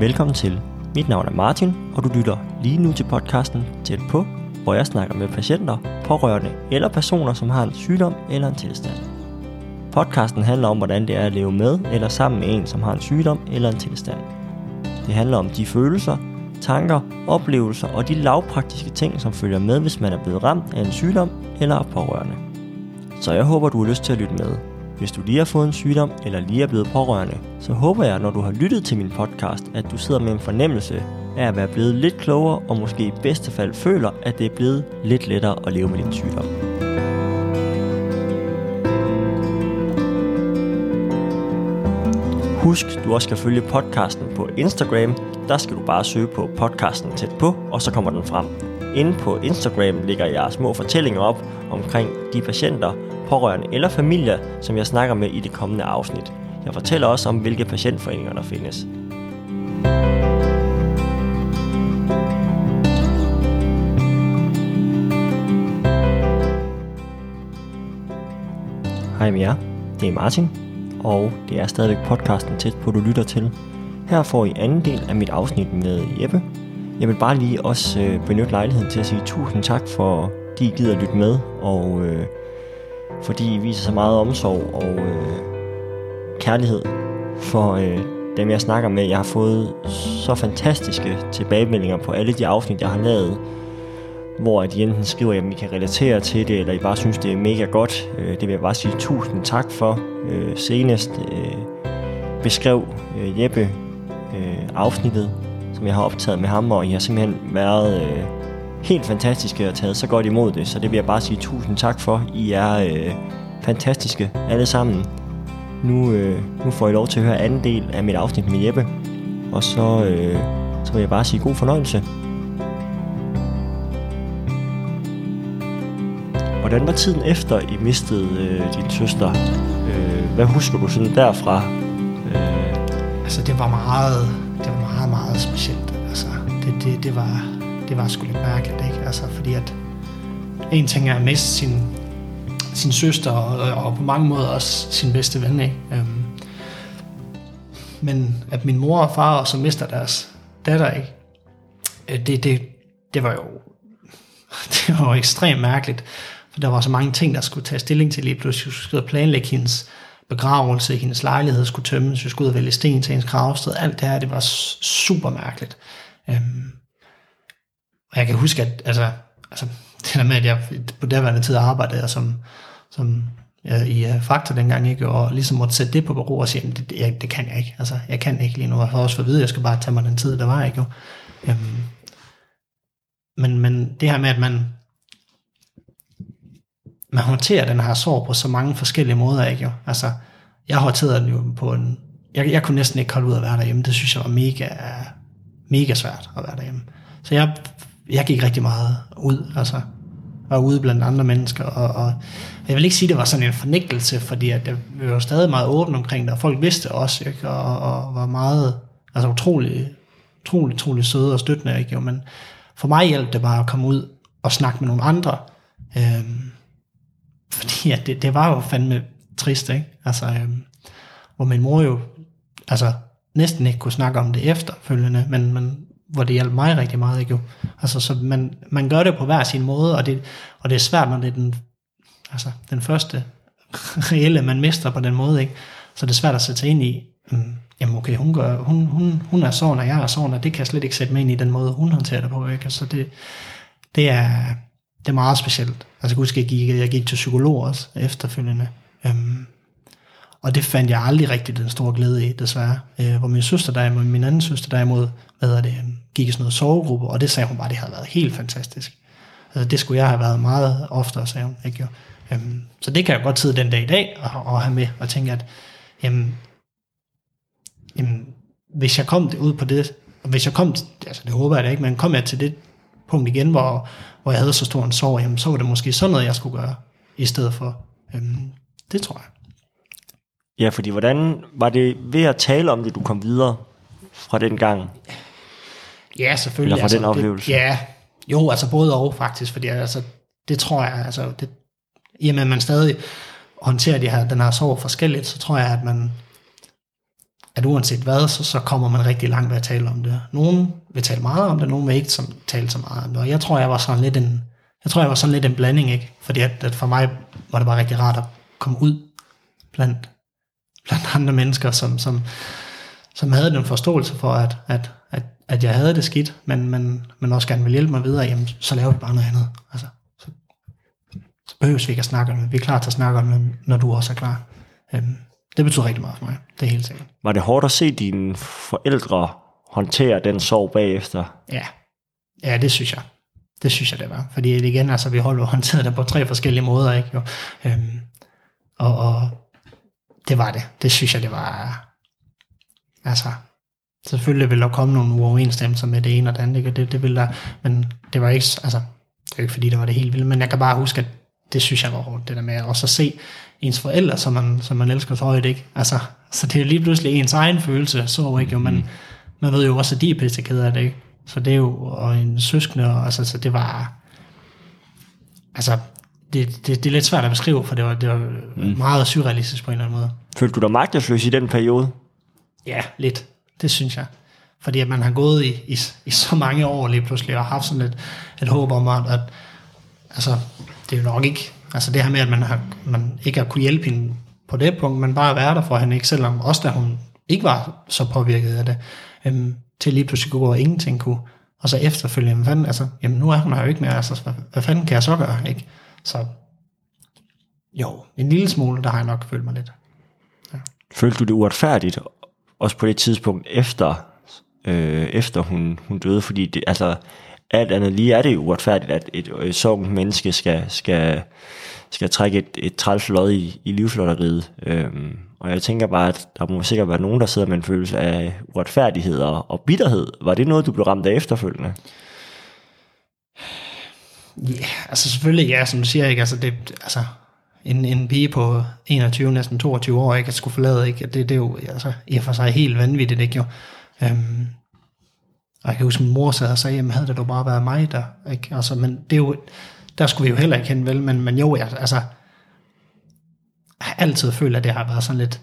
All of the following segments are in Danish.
Velkommen til. Mit navn er Martin, og du lytter lige nu til podcasten Tæt på, hvor jeg snakker med patienter, pårørende eller personer, som har en sygdom eller en tilstand. Podcasten handler om, hvordan det er at leve med eller sammen med en, som har en sygdom eller en tilstand. Det handler om de følelser, tanker, oplevelser og de lavpraktiske ting, som følger med, hvis man er blevet ramt af en sygdom eller er pårørende. Så jeg håber, du har lyst til at lytte med. Hvis du lige har fået en sygdom eller lige er blevet pårørende, så håber jeg, når du har lyttet til min podcast, at du sidder med en fornemmelse af at være blevet lidt klogere og måske i bedste fald føler, at det er blevet lidt lettere at leve med din sygdom. Husk, du også skal følge podcasten på Instagram. Der skal du bare søge på podcasten tæt på, og så kommer den frem. Inde på Instagram ligger jeg små fortællinger op omkring de patienter, pårørende eller familier, som jeg snakker med i det kommende afsnit. Jeg fortæller også om, hvilke patientforeninger der findes. Hej med jer, det er Martin, og det er stadigvæk podcasten tæt på, du lytter til. Her får I anden del af mit afsnit med Jeppe. Jeg vil bare lige også øh, benytte lejligheden til at sige tusind tak for, at I gider lytte med, og øh, fordi I viser så meget omsorg og øh, kærlighed for øh, dem, jeg snakker med. Jeg har fået så fantastiske tilbagemeldinger på alle de afsnit, jeg har lavet, hvor de enten skriver, at I kan relatere til det, eller I bare synes, det er mega godt. Øh, det vil jeg bare sige tusind tak for. Øh, senest øh, beskrev øh, Jeppe øh, afsnittet, som jeg har optaget med ham, og I har simpelthen været øh, helt fantastiske og taget så godt imod det, så det vil jeg bare sige tusind tak for. I er øh, fantastiske alle sammen. Nu, øh, nu får I lov til at høre anden del af mit afsnit med Jeppe, og så, øh, så vil jeg bare sige god fornøjelse. Hvordan var tiden efter, I mistede øh, din søster? Øh, hvad husker du sådan derfra? Øh... Altså, det var meget, det var meget, meget specielt. Altså, det, det, det var, det var sgu lidt mærkeligt, ikke? Altså, fordi at en ting er at miste sin, sin søster, og, og på mange måder også sin bedste ven, ikke? Øhm, men at min mor og far også mister deres datter, ikke? Øh, det, det, det var jo det var jo ekstremt mærkeligt, for der var så mange ting, der skulle tage stilling til lige pludselig. Vi skulle planlægge hendes begravelse, hendes lejlighed skulle tømmes, vi skulle ud og vælge sten til hendes gravsted. Alt det her, det var super mærkeligt. Øhm, og jeg kan huske, at altså, altså, det der med, at jeg på derværende tid arbejdede som, som jeg, i øh, uh, Fakta dengang, ikke? og ligesom måtte sætte det på bero og sige, det, det, det kan jeg ikke. Altså, jeg kan ikke lige nu. Jeg har også for at vide, at jeg skal bare tage mig den tid, der var. Ikke? Jo. Øhm, men, men det her med, at man man håndterer den her sorg på så mange forskellige måder, ikke jo? Altså, jeg håndterede den jo på en... Jeg, jeg kunne næsten ikke holde ud at være derhjemme. Det synes jeg var mega, mega svært at være derhjemme. Så jeg jeg gik rigtig meget ud, altså var ude blandt andre mennesker, og, og jeg vil ikke sige, at det var sådan en fornægtelse, fordi at jeg, vi var stadig meget åbne omkring det, og folk vidste også, ikke? Og, og var meget, altså utrolig, utrolig, utrolig søde og støttende, ikke? Jo, men for mig hjalp det bare at komme ud og snakke med nogle andre, øhm, fordi at det, det var jo fandme trist, ikke? Altså, øhm, hvor min mor jo, altså næsten ikke kunne snakke om det efterfølgende, men, men hvor det hjalp mig rigtig meget, ikke jo? Altså, så man, man gør det på hver sin måde, og det, og det er svært, når det er den, altså, den første reelle, man mister på den måde, ikke? Så det er svært at sætte sig ind i, mm, jamen okay, hun, gør, hun, hun, hun er sådan, og jeg er sådan, og det kan jeg slet ikke sætte mig ind i den måde, hun håndterer det på, ikke? Så det, det er, det er meget specielt. Altså, jeg kan huske, jeg gik, jeg gik til psykolog også efterfølgende. Øhm, og det fandt jeg aldrig rigtig den store glæde i, desværre. Øh, hvor min søster derimod, min anden søster derimod, hvad er det, gik i sådan noget sovegruppe, og det sagde hun bare, det havde været helt fantastisk. Altså, det skulle jeg have været meget oftere, sagde hun. Ikke? Øhm, så det kan jeg godt sidde den dag i dag og, og have med, og tænke, at jamen, jamen, hvis jeg kom ud på det, hvis jeg kom, altså det håber jeg da ikke, men kom jeg til det punkt igen, hvor, hvor jeg havde så stor en sorg, jamen, så var det måske sådan noget, jeg skulle gøre, i stedet for. Øhm, det tror jeg. Ja, fordi hvordan var det ved at tale om det, du kom videre fra den gang? Ja, selvfølgelig. Eller fra altså, den oplevelse? Det, ja, jo, altså både og faktisk, fordi altså, det tror jeg, altså, det, i og med at man stadig håndterer de her, den her sorg forskelligt, så tror jeg, at man, at uanset hvad, så, så kommer man rigtig langt ved at tale om det. Nogen vil tale meget om det, nogen vil ikke som, tale så meget om det. Og jeg tror, jeg var sådan lidt en, jeg tror, jeg var sådan lidt en blanding, ikke? Fordi at, at for mig var det bare rigtig rart at komme ud blandt, blandt andre mennesker, som, som, som havde den forståelse for, at, at, at, at jeg havde det skidt, men, men, men også gerne ville hjælpe mig videre, jamen, så laver vi bare noget andet. Altså, så, så behøver vi ikke at snakke om det. Vi er klar til at snakke om det, når du også er klar. Øhm, det betyder rigtig meget for mig. Det er helt sikkert. Var det hårdt at se dine forældre håndtere den sorg bagefter? Ja, ja det synes jeg. Det synes jeg, det var. Fordi igen, altså, vi holdt håndteret det på tre forskellige måder, ikke? Jo. Øhm, og, og det var det. Det synes jeg, det var... Altså, selvfølgelig vil der komme nogle uoverensstemmelser med det ene og det andet, ikke? Det, det vil der, men det var ikke, altså, det er ikke fordi, det var det helt vildt, men jeg kan bare huske, at det synes jeg var hårdt, det der med at også se ens forældre, som man, som man elsker så højt, ikke? Altså, så det er lige pludselig ens egen følelse, så ikke jo, men mm. man ved jo også, at de er pisse af det, ikke? Så det er jo, og en søskende, og altså, så det var, altså, det, det, det er lidt svært at beskrive, for det var, det var mm. meget surrealistisk på en eller anden måde. Følte du dig magtesløs i den periode? Ja, lidt. Det synes jeg. Fordi at man har gået i, i, i så mange år lige pludselig, og haft sådan et, et håb om, at, at altså, det er jo nok ikke, altså det her med, at man, har, man ikke har kunne hjælpe hende på det punkt, men bare være der for hende, ikke selvom også da hun ikke var så påvirket af det, øhm, til lige pludselig kunne gå og ingenting kunne, og så efterfølgende, hvad fanden, altså, jamen nu er hun her jo ikke mere, altså, hvad, hvad fanden kan jeg så gøre, ikke? Så jo, en lille smule, der har jeg nok følt mig lidt. Ja. Følte du det uretfærdigt, også på det tidspunkt efter, øh, efter hun, hun døde, fordi det, altså, alt andet lige er det jo uretfærdigt, at et, øh, et så menneske skal, skal, skal trække et, et træls lod i, i livslotteriet. Øhm, og jeg tænker bare, at der må sikkert være nogen, der sidder med en følelse af uretfærdighed og, og bitterhed. Var det noget, du blev ramt af efterfølgende? Ja, yeah, altså selvfølgelig, ja, som du siger, ikke? Altså, det, altså, en, en pige på 21, næsten 22 år, ikke, at skulle forlade, ikke? Det, det er jo altså, i og for sig helt vanvittigt, ikke jo? Øhm, og jeg kan huske, min mor sad og sagde, jamen havde det dog bare været mig der, ikke? Altså, men det er jo, der skulle vi jo heller ikke hen, vel? Men, men jo, jeg, altså, jeg har altid følt, at det har været sådan lidt,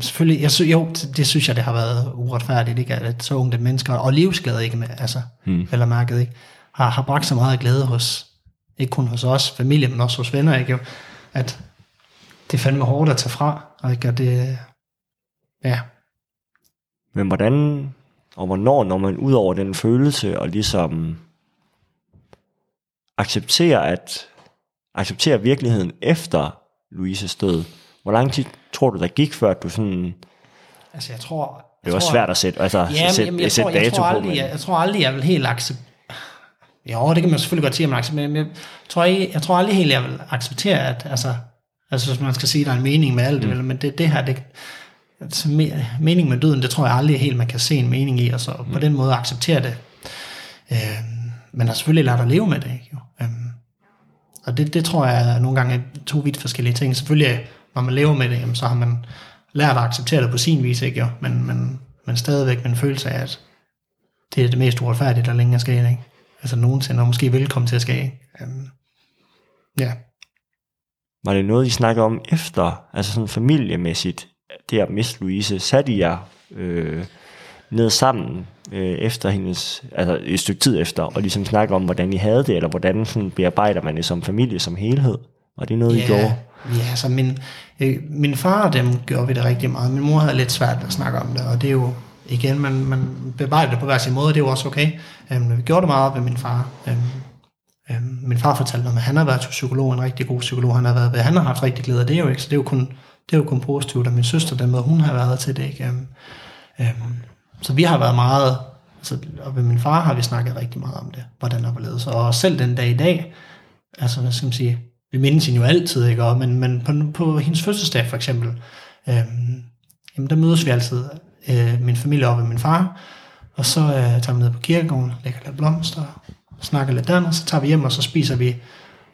selvfølgelig, jeg, jo, det synes jeg, det har været uretfærdigt, ikke? At så unge mennesker, og livsglæde, ikke? Med, altså, hmm. eller mærket, ikke? Har, har bragt så meget glæde hos, ikke kun hos os, familie, men også hos venner, ikke? At det er fandme hårdt at tage fra, ikke? Og det, ja. Men hvordan og hvornår når man ud over den følelse og ligesom accepterer at accepterer virkeligheden efter Louises død. Hvor lang tid tror du, der gik, før du sådan... Altså, jeg tror... Det var tror, svært at sætte, altså, ja, sætte, jamen, jeg, sætte tror, jeg, dato tror aldrig, på. Men... Jeg, jeg tror aldrig, jeg vil helt acceptere... Jo, det kan man selvfølgelig godt sige, at man accepterer, men jeg tror, jeg, jeg tror aldrig helt, jeg vil acceptere, at altså, altså hvis man skal sige, at der er en mening med alt, mm. men det, det her, det, altså, mening med døden, det tror jeg aldrig helt, man kan se en mening i, og så mm. på den måde acceptere det. Øh, men har selvfølgelig lært at leve med det, ikke? Jo. Øh, og det, det tror jeg nogle gange er to vidt forskellige ting. Selvfølgelig, når man lever med det, jamen, så har man lært at acceptere det på sin vis, ikke? Jo. Men, men, men stadigvæk med en følelse af, at det er det mest uretfærdige, der længe er sket, ikke? Altså nogensinde, og måske velkommen til at ske. Um, ja. Var det noget, I snakkede om efter, altså sådan familiemæssigt, det at miste Louise, satte jer øh, ned sammen øh, efter hendes, altså et stykke tid efter, og ligesom snakke om, hvordan I havde det, eller hvordan sådan bearbejder man det som familie, som helhed? Og det er noget, ja, I gjorde? Ja, altså min, øh, min far og dem gjorde vi det rigtig meget. Min mor havde lidt svært at snakke om det, og det er jo, igen, man, man bearbejder det på hver sin måde, det er jo også okay. Øhm, men vi gjorde det meget ved min far. Øhm, øhm, min far fortalte mig, at han har været psykolog, en rigtig god psykolog, han har været ved, han har haft rigtig glæde af det jo ikke, så det er jo kun, det er jo kun positivt, og min søster, den måde hun har været til det, ikke? Øhm, øhm, så vi har været meget, altså, og ved min far har vi snakket rigtig meget om det, hvordan der var ledet. Og selv den dag i dag, altså hvad skal man sige, vi mindes hende jo altid, ikke? Og, men, men på, på hendes fødselsdag for eksempel, øhm, jamen der mødes vi altid, øh, min familie og ved min far, og så øh, tager vi ned på kirkegården, lægger lidt blomster, snakker lidt der, og så tager vi hjem, og så spiser vi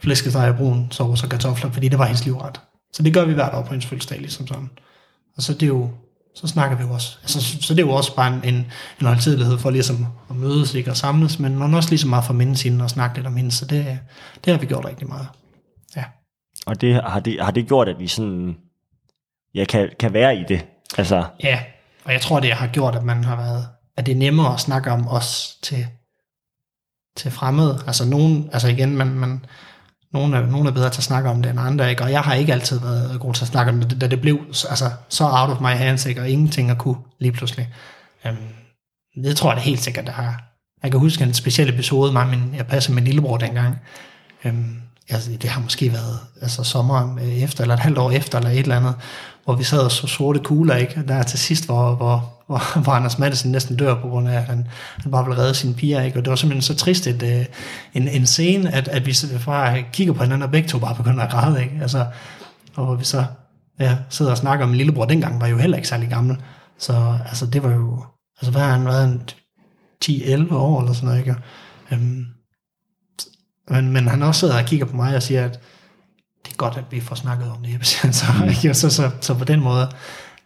flæskesteg og brun sovs og kartofler, fordi det var hendes livret. Så det gør vi hvert år på hendes fødselsdag, ligesom sådan. Og så det er jo, så snakker vi jo også. Altså, så, så det er jo også bare en, en, en højtidelighed for ligesom at mødes ikke, og samles, men man også ligesom meget for mindes hende og snakke lidt om hende, så det, det har vi gjort rigtig meget. Ja. Og det har, det, har det gjort, at vi sådan, ja, kan, kan være i det Altså, Ja, og jeg tror, det har gjort, at man har været, at det er nemmere at snakke om os til, til fremmede. Altså nogen, altså igen, man, man, nogen, er, nogen er bedre til at snakke om det end andre, ikke? og jeg har ikke altid været god til at snakke om det, da det blev altså, så out of my hands, ikke? og ingenting at kunne lige pludselig. Øhm, det tror jeg da helt sikkert, det har. Jeg kan huske en speciel episode, mig, min, jeg passede min lillebror dengang. øhm, altså, det har måske været altså, sommeren øh, efter, eller et halvt år efter, eller et eller andet, hvor vi sad og så sorte kugler, ikke? Der til sidst, hvor, hvor, hvor, hvor Anders Madsen næsten dør på grund af, at han, han bare vil redde sine piger, ikke? Og det var simpelthen så trist et, øh, en, en scene, at, at vi bare kigger på hinanden, og begge to bare begynder at græde, ikke? Altså, og hvor vi så ja, sidder og snakker om min lillebror, dengang var jo heller ikke særlig gammel. Så altså, det var jo, altså hvad har han været, en 10-11 år eller sådan noget, ikke? Øhm, men, men han også sidder og kigger på mig og siger, at det er godt, at vi får snakket om det, så, så, så, så, så på den måde,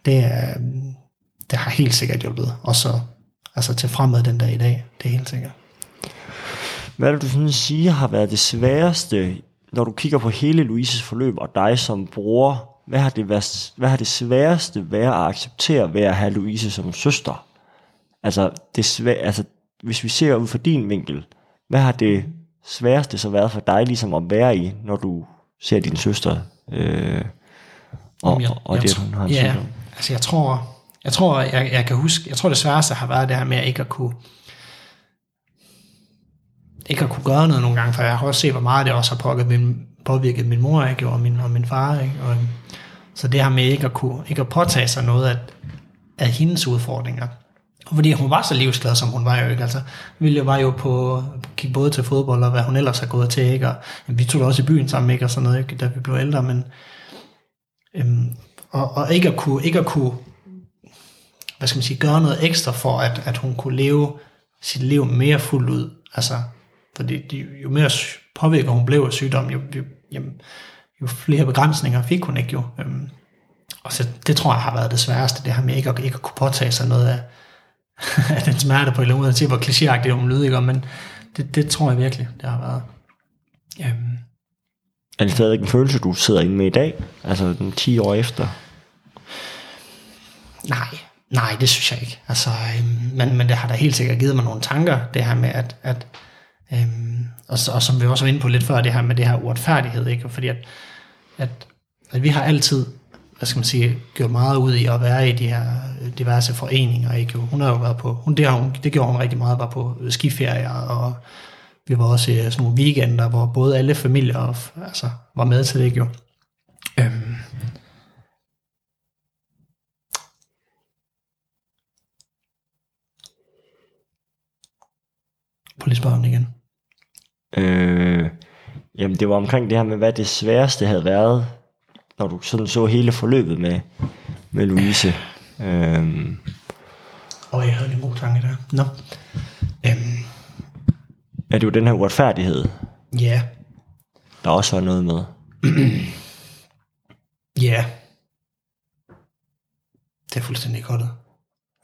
det, er, det har helt sikkert hjulpet. Og så altså til fremad den dag i dag, det er helt sikkert. hvad det, du sådan siger har været det sværeste, når du kigger på hele Louises forløb og dig som bror? Hvad har det, været, hvad har det sværeste været at acceptere ved at have Louise som søster? Altså, det svær, altså, hvis vi ser ud fra din vinkel, hvad har det sværeste så været for dig ligesom at være i, når du ser din søster øh, og, jeg- og jeg det, hun har en Ja, sygdom? altså jeg tror, jeg tror, jeg, jeg kan huske, jeg tror det sværeste har været det her med at ikke at kunne, ikke at kunne gøre noget nogle gange, for jeg har også set, hvor meget det også har påvirket min, påvirket min mor, ikke, og min, og min far, ikke, og, øhm, så det her med ikke at kunne, ikke at påtage sig noget af, af hendes udfordringer, og fordi hun var så livsglad, som hun var jo ikke. Altså, Vilje var jo på, gik både til fodbold, og hvad hun ellers har gået til, ikke? Og, jamen, vi tog da også i byen sammen, ikke? Og sådan noget, ikke? Da vi blev ældre, men... Øhm, og, og ikke, at kunne, ikke at kunne, hvad skal man sige, gøre noget ekstra for, at, at hun kunne leve sit liv mere fuldt ud. Altså, fordi de, jo mere påvirket hun blev af sygdom, jo, jo, jamen, jo flere begrænsninger fik hun ikke jo. Øhm, og så det tror jeg har været det sværeste, det her med ikke at, ikke at kunne påtage sig noget af, af den smerte på en eller anden måde. Se, hvor klichéagtigt hun lyder, ikke? men det, det tror jeg virkelig, det har været. Øhm, Er det stadig en følelse, du sidder inde med i dag? Altså den 10 år efter? nej, nej, det synes jeg ikke. Altså, øhm, men, men det har da helt sikkert givet mig nogle tanker, det her med, at, at øhm, og, og som vi også var inde på lidt før, det her med det her uretfærdighed, ikke? fordi at, at, at vi har altid, hvad skal man sige, gjort meget ud i at være i de her øh, diverse foreninger, ikke? Hun har jo været på, hun, det, har hun, det gjorde hun rigtig meget, var på skiferier, og vi var også i øh, sådan nogle weekender, hvor både alle familier altså, var med til det, jo. Øhm, Prøv lige spørge igen. Øh, jamen det var omkring det her med, hvad det sværeste havde været, når du sådan så hele forløbet med, med Louise. Øh, Og jeg havde en god tanke der. Nå. Øhm, er det jo den her uretfærdighed, ja. der også var noget med. Ja. Det er fuldstændig godt.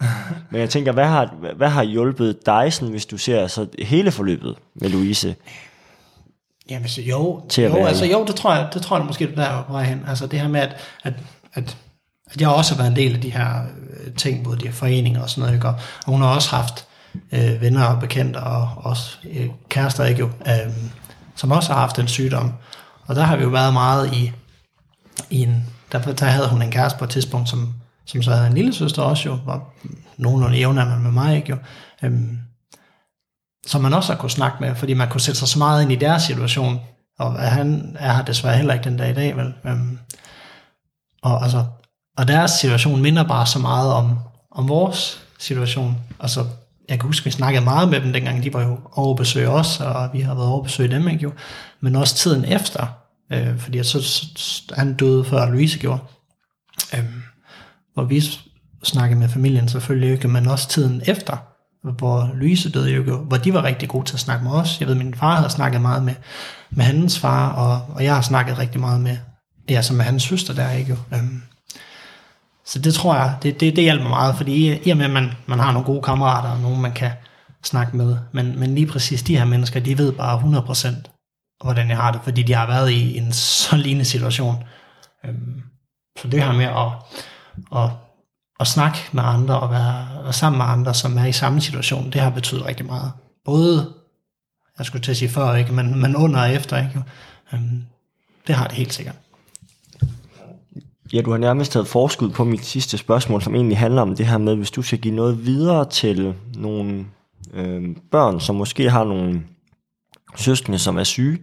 Men jeg tænker, hvad har, hvad har hjulpet dig, sådan, hvis du ser så hele forløbet med Louise? Jamen, så jo, Til jo, altså, jo, det tror jeg, det tror jeg måske, du der er vej hen. Altså det her med, at, at, at, at jeg også har været en del af de her øh, ting, både de her foreninger og sådan noget, ikke? Og, hun har også haft øh, venner og bekendte, og også øh, kærester, ikke jo, øh, som også har haft den sygdom. Og der har vi jo været meget i, i en, der, der havde hun en kæreste på et tidspunkt, som, som så havde en lille søster også jo, var nogenlunde jævnaldrende med mig, ikke jo. Øhm, som man også har kunnet snakke med, fordi man kunne sætte sig så meget ind i deres situation, og han er her desværre heller ikke den dag i dag, vel? Øhm, og, altså, og deres situation minder bare så meget om, om vores situation. Altså, jeg kan huske, vi snakkede meget med dem dengang, de var jo over at besøge os, og vi har været over at besøge dem, ikke jo? Men også tiden efter, øh, fordi så, så, han døde før Louise gjorde, øhm, hvor vi snakkede med familien selvfølgelig ikke, men også tiden efter, hvor Louise døde jo, hvor de var rigtig gode til at snakke med os. Jeg ved, min far havde snakket meget med, med hans far, og, og jeg har snakket rigtig meget med, ja, som med hans søster der, ikke jo. Øhm, så det tror jeg, det, det, det hjælper mig meget, fordi i, i og med, at man, man har nogle gode kammerater, og nogen man kan snakke med, men, men lige præcis de her mennesker, de ved bare 100% hvordan jeg har det, fordi de har været i en så lignende situation. Øhm, så det her med at, at at snakke med andre og være, og sammen med andre, som er i samme situation, det har betydet rigtig meget. Både, jeg skulle til at sige før, ikke, men, men under og efter. Ikke? Øhm, det har det helt sikkert. Ja, du har nærmest taget forskud på mit sidste spørgsmål, som egentlig handler om det her med, hvis du skal give noget videre til nogle øh, børn, som måske har nogle søskende, som er syge.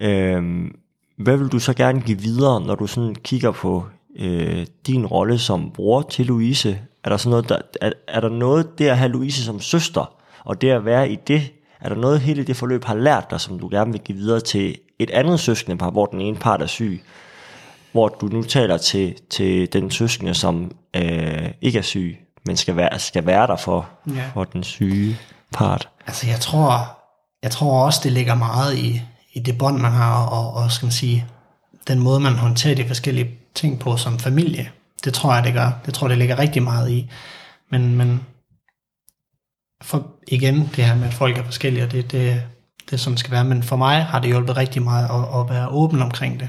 Øh, hvad vil du så gerne give videre, når du sådan kigger på øh, din rolle som bror til Louise? Er der, sådan noget, der, er, er der noget det at have Louise som søster, og det at være i det, er der noget hele det forløb har lært dig, som du gerne vil give videre til et andet søskende par, hvor den ene part er syg? hvor du nu taler til, til den søskende, som øh, ikke er syg, men skal være, skal være der for, ja. for den syge part. Altså jeg tror, jeg tror også, det ligger meget i, i det bånd, man har, og, og skal man sige, den måde, man håndterer de forskellige ting på som familie. Det tror jeg, det gør. Det tror det ligger rigtig meget i. Men, men for, igen, det her med, at folk er forskellige, og det, det, det som skal være. Men for mig har det hjulpet rigtig meget at, at være åben omkring det.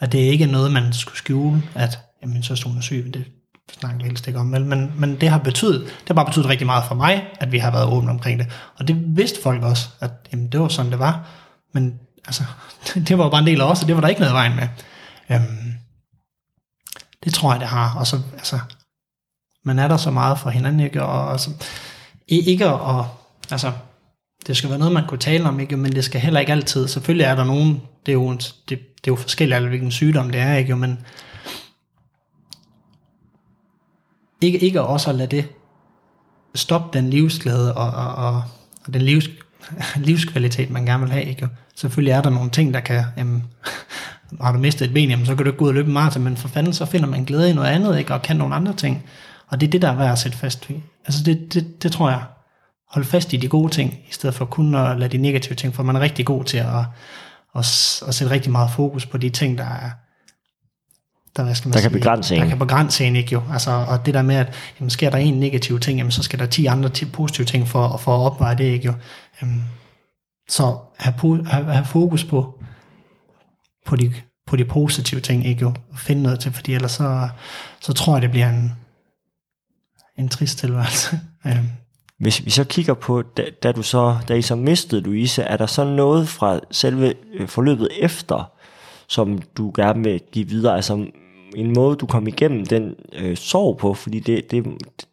At det ikke er noget, man skulle skjule, at jamen, så hun er syg, det snakker vi helst ikke om. Men, men, men det har betydet, det har bare betydet rigtig meget for mig, at vi har været åbne omkring det. Og det vidste folk også, at jamen, det var sådan, det var. Men altså, det var bare en del af os, og det var der ikke noget vejen med. Øhm, det tror jeg, det har. Og så, altså, man er der så meget for hinanden, ikke? Og altså, ikke at, altså, det skal være noget, man kunne tale om, ikke? men det skal heller ikke altid. Selvfølgelig er der nogen, det er jo, det, det er jo forskelligt, hvilken sygdom det er, ikke? men ikke, ikke også at lade det stoppe den livsglæde og, og, og, og den livs, livskvalitet, man gerne vil have. Ikke? Selvfølgelig er der nogle ting, der kan, jamen, har du mistet et ben, jamen, så kan du ikke gå ud og løbe en maraton, men for fanden, så finder man glæde i noget andet, ikke? og kan nogle andre ting. Og det er det, der er værd at sætte fast i. Altså det, det, det tror jeg, holde fast i de gode ting, i stedet for kun at lade de negative ting, for man er rigtig god til at, at, at sætte rigtig meget fokus på de ting, der er, der, hvad skal man der sige, kan begrænse en. Der kan begrænse en, ikke jo. Altså, og det der med, at jamen, sker der en negativ ting, jamen, så skal der 10 andre 10 positive ting for, for at opveje det, ikke jo. Jamen, så have, have, have fokus på, på, de, på de positive ting, ikke jo. Og finde noget til, fordi ellers så, så tror jeg, det bliver en, en trist tilværelse. Øhm, hvis vi så kigger på, da, da, du så, da I så mistede Louise, er der så noget fra selve øh, forløbet efter, som du gerne vil give videre? Altså en måde, du kom igennem den øh, sorg på, fordi det, det,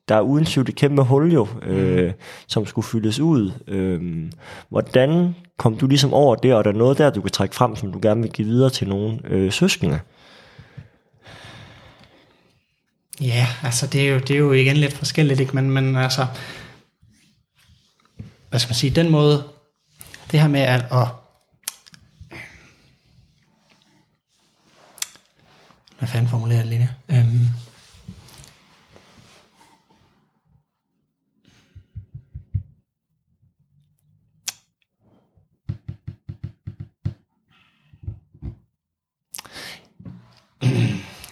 der er uden tvivl et kæmpe hul jo, øh, mm. som skulle fyldes ud. Øh, hvordan kom du ligesom over det, og er der noget der, du kan trække frem, som du gerne vil give videre til nogle øh, søskende? Ja, altså det er jo, det er jo igen lidt forskelligt, ikke? Men, men altså, hvad skal man sige, den måde, det her med at, at hvad fanden formulerer det lige? Øhm,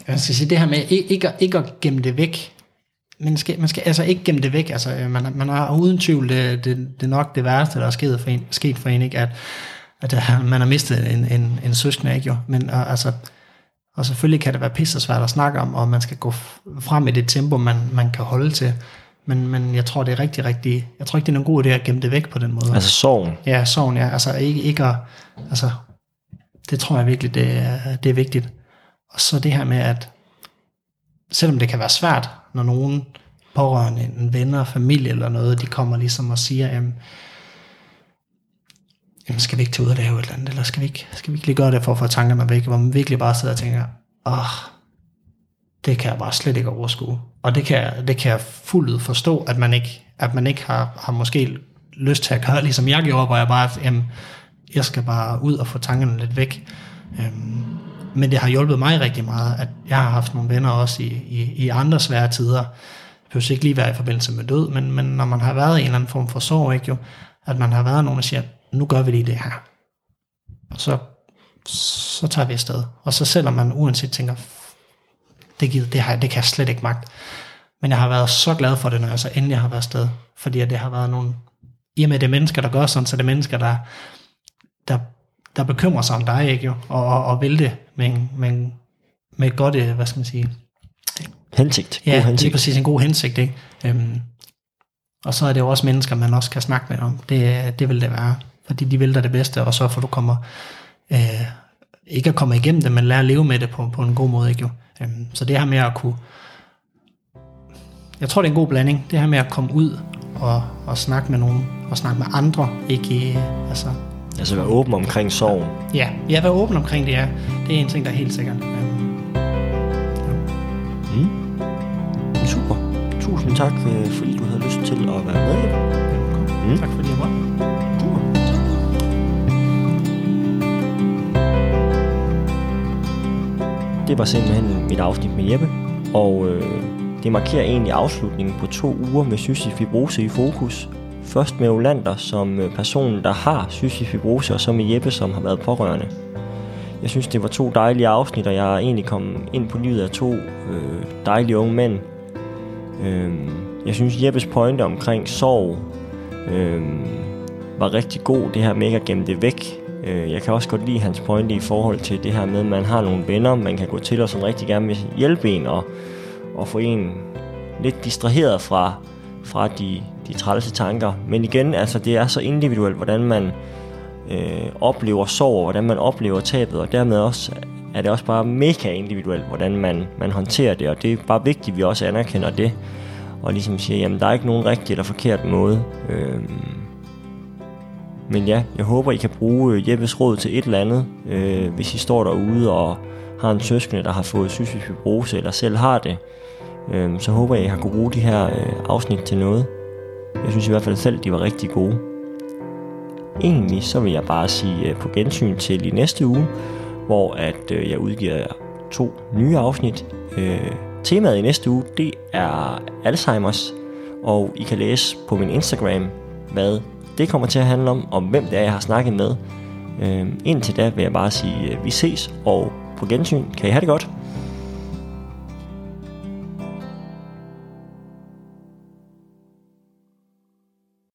jeg skal sige det her med ikke, ikke at gemme det væk, man skal, man skal altså ikke gemme det væk. Altså, øh, man, man har uden tvivl, det, det, det er nok det værste, der er sket for en, sket for en ikke? At, at øh, man har mistet en, en, en søskende, ikke jo? Men altså, og selvfølgelig kan det være pisse svært at snakke om, og man skal gå frem i det tempo, man, man kan holde til. Men, men jeg tror, det er rigtig, rigtig, jeg tror ikke, det er en god idé at gemme det væk på den måde. Altså sorgen? Ja, sorgen, ja. Altså ikke, ikke at, altså, det tror jeg virkelig, det er, det er vigtigt. Og så det her med, at selvom det kan være svært, når nogen pårørende, en venner, familie eller noget, de kommer ligesom og siger, jamen, jamen skal vi ikke tage ud og lave et eller andet, eller skal vi ikke, skal vi ikke lige gøre det for at få tankerne væk, hvor man virkelig bare sidder og tænker, åh, det kan jeg bare slet ikke overskue. Og det kan, det kan jeg fuldt forstå, at man ikke, at man ikke har, har måske lyst til at gøre, ligesom jeg gjorde, hvor jeg bare, jamen, jeg skal bare ud og få tankerne lidt væk. Øhm, men det har hjulpet mig rigtig meget, at jeg har haft nogle venner også i, i, i andre svære tider. Det behøver ikke lige være i forbindelse med død, men, men når man har været i en eller anden form for sorg, ikke jo, at man har været nogen, der siger, nu gør vi lige det her. Og så, så tager vi afsted. Og så selvom man uanset tænker, det, givet, det, har, det kan jeg slet ikke magt. Men jeg har været så glad for det, når jeg så endelig har været afsted. Fordi det har været nogle, i og med det mennesker, der gør sådan, så det er mennesker, der, der der bekymrer sig om dig, ikke jo? Og, og, og vil det med, med, med godt, øh, hvad skal man sige, hensigt. Ja, god det er hensigt. præcis en god hensigt, ikke? Øhm, og så er det jo også mennesker, man også kan snakke med om. Det, det vil det være, fordi de vil dig det bedste, og så for du kommer, øh, ikke at komme igennem det, men lære at leve med det på, på en god måde, ikke jo? Øhm, så det her med at kunne, jeg tror det er en god blanding, det her med at komme ud og, og snakke med nogen, og snakke med andre, ikke, øh, altså, Altså være åben omkring sorgen. ja, jeg være åben omkring det, ja. Det er en ting, der er helt sikkert. Øhm, Super. Tusind tak, øh, fordi du havde lyst til at være med. Mm. Tak fordi jeg måtte. Det var simpelthen mit afsnit med Jeppe, og øh, det markerer egentlig afslutningen på to uger med cystisk fibrose i fokus. Først med Olander som øh, personen, der har cystisk fibrose, og så med Jeppe, som har været pårørende. Jeg synes, det var to dejlige afsnit, og jeg er egentlig kommet ind på livet af to øh, dejlige unge mænd. Øh, jeg synes, Jeppes pointe omkring sorg øh, var rigtig god, det her med ikke at gemme det væk. Øh, jeg kan også godt lide hans pointe i forhold til det her med, at man har nogle venner, man kan gå til, og som rigtig gerne vil hjælpe en, og, og få en lidt distraheret fra, fra de, de trælse tanker. Men igen, altså det er så individuelt, hvordan man øh, oplever sorg, hvordan man oplever tabet, og dermed også er det også bare mega individuelt, hvordan man, man håndterer det, og det er bare vigtigt, at vi også anerkender det, og ligesom siger, jamen der er ikke nogen rigtig eller forkert måde. Øh, men ja, jeg håber, I kan bruge øh, Jeppes råd til et eller andet, øh, hvis I står derude og har en søskende, der har fået cystisk fibrose, eller selv har det. Øh, så håber jeg, I har kunne bruge de her øh, afsnit til noget. Jeg synes i hvert fald selv, de var rigtig gode. Egentlig så vil jeg bare sige øh, på gensyn til i næste uge, hvor at øh, jeg udgiver to nye afsnit. Øh, temaet i næste uge, det er Alzheimer's, og I kan læse på min Instagram, hvad det kommer til at handle om, om hvem det er, jeg har snakket med. Øh, indtil da vil jeg bare sige, at vi ses, og på gensyn. Kan I have det godt?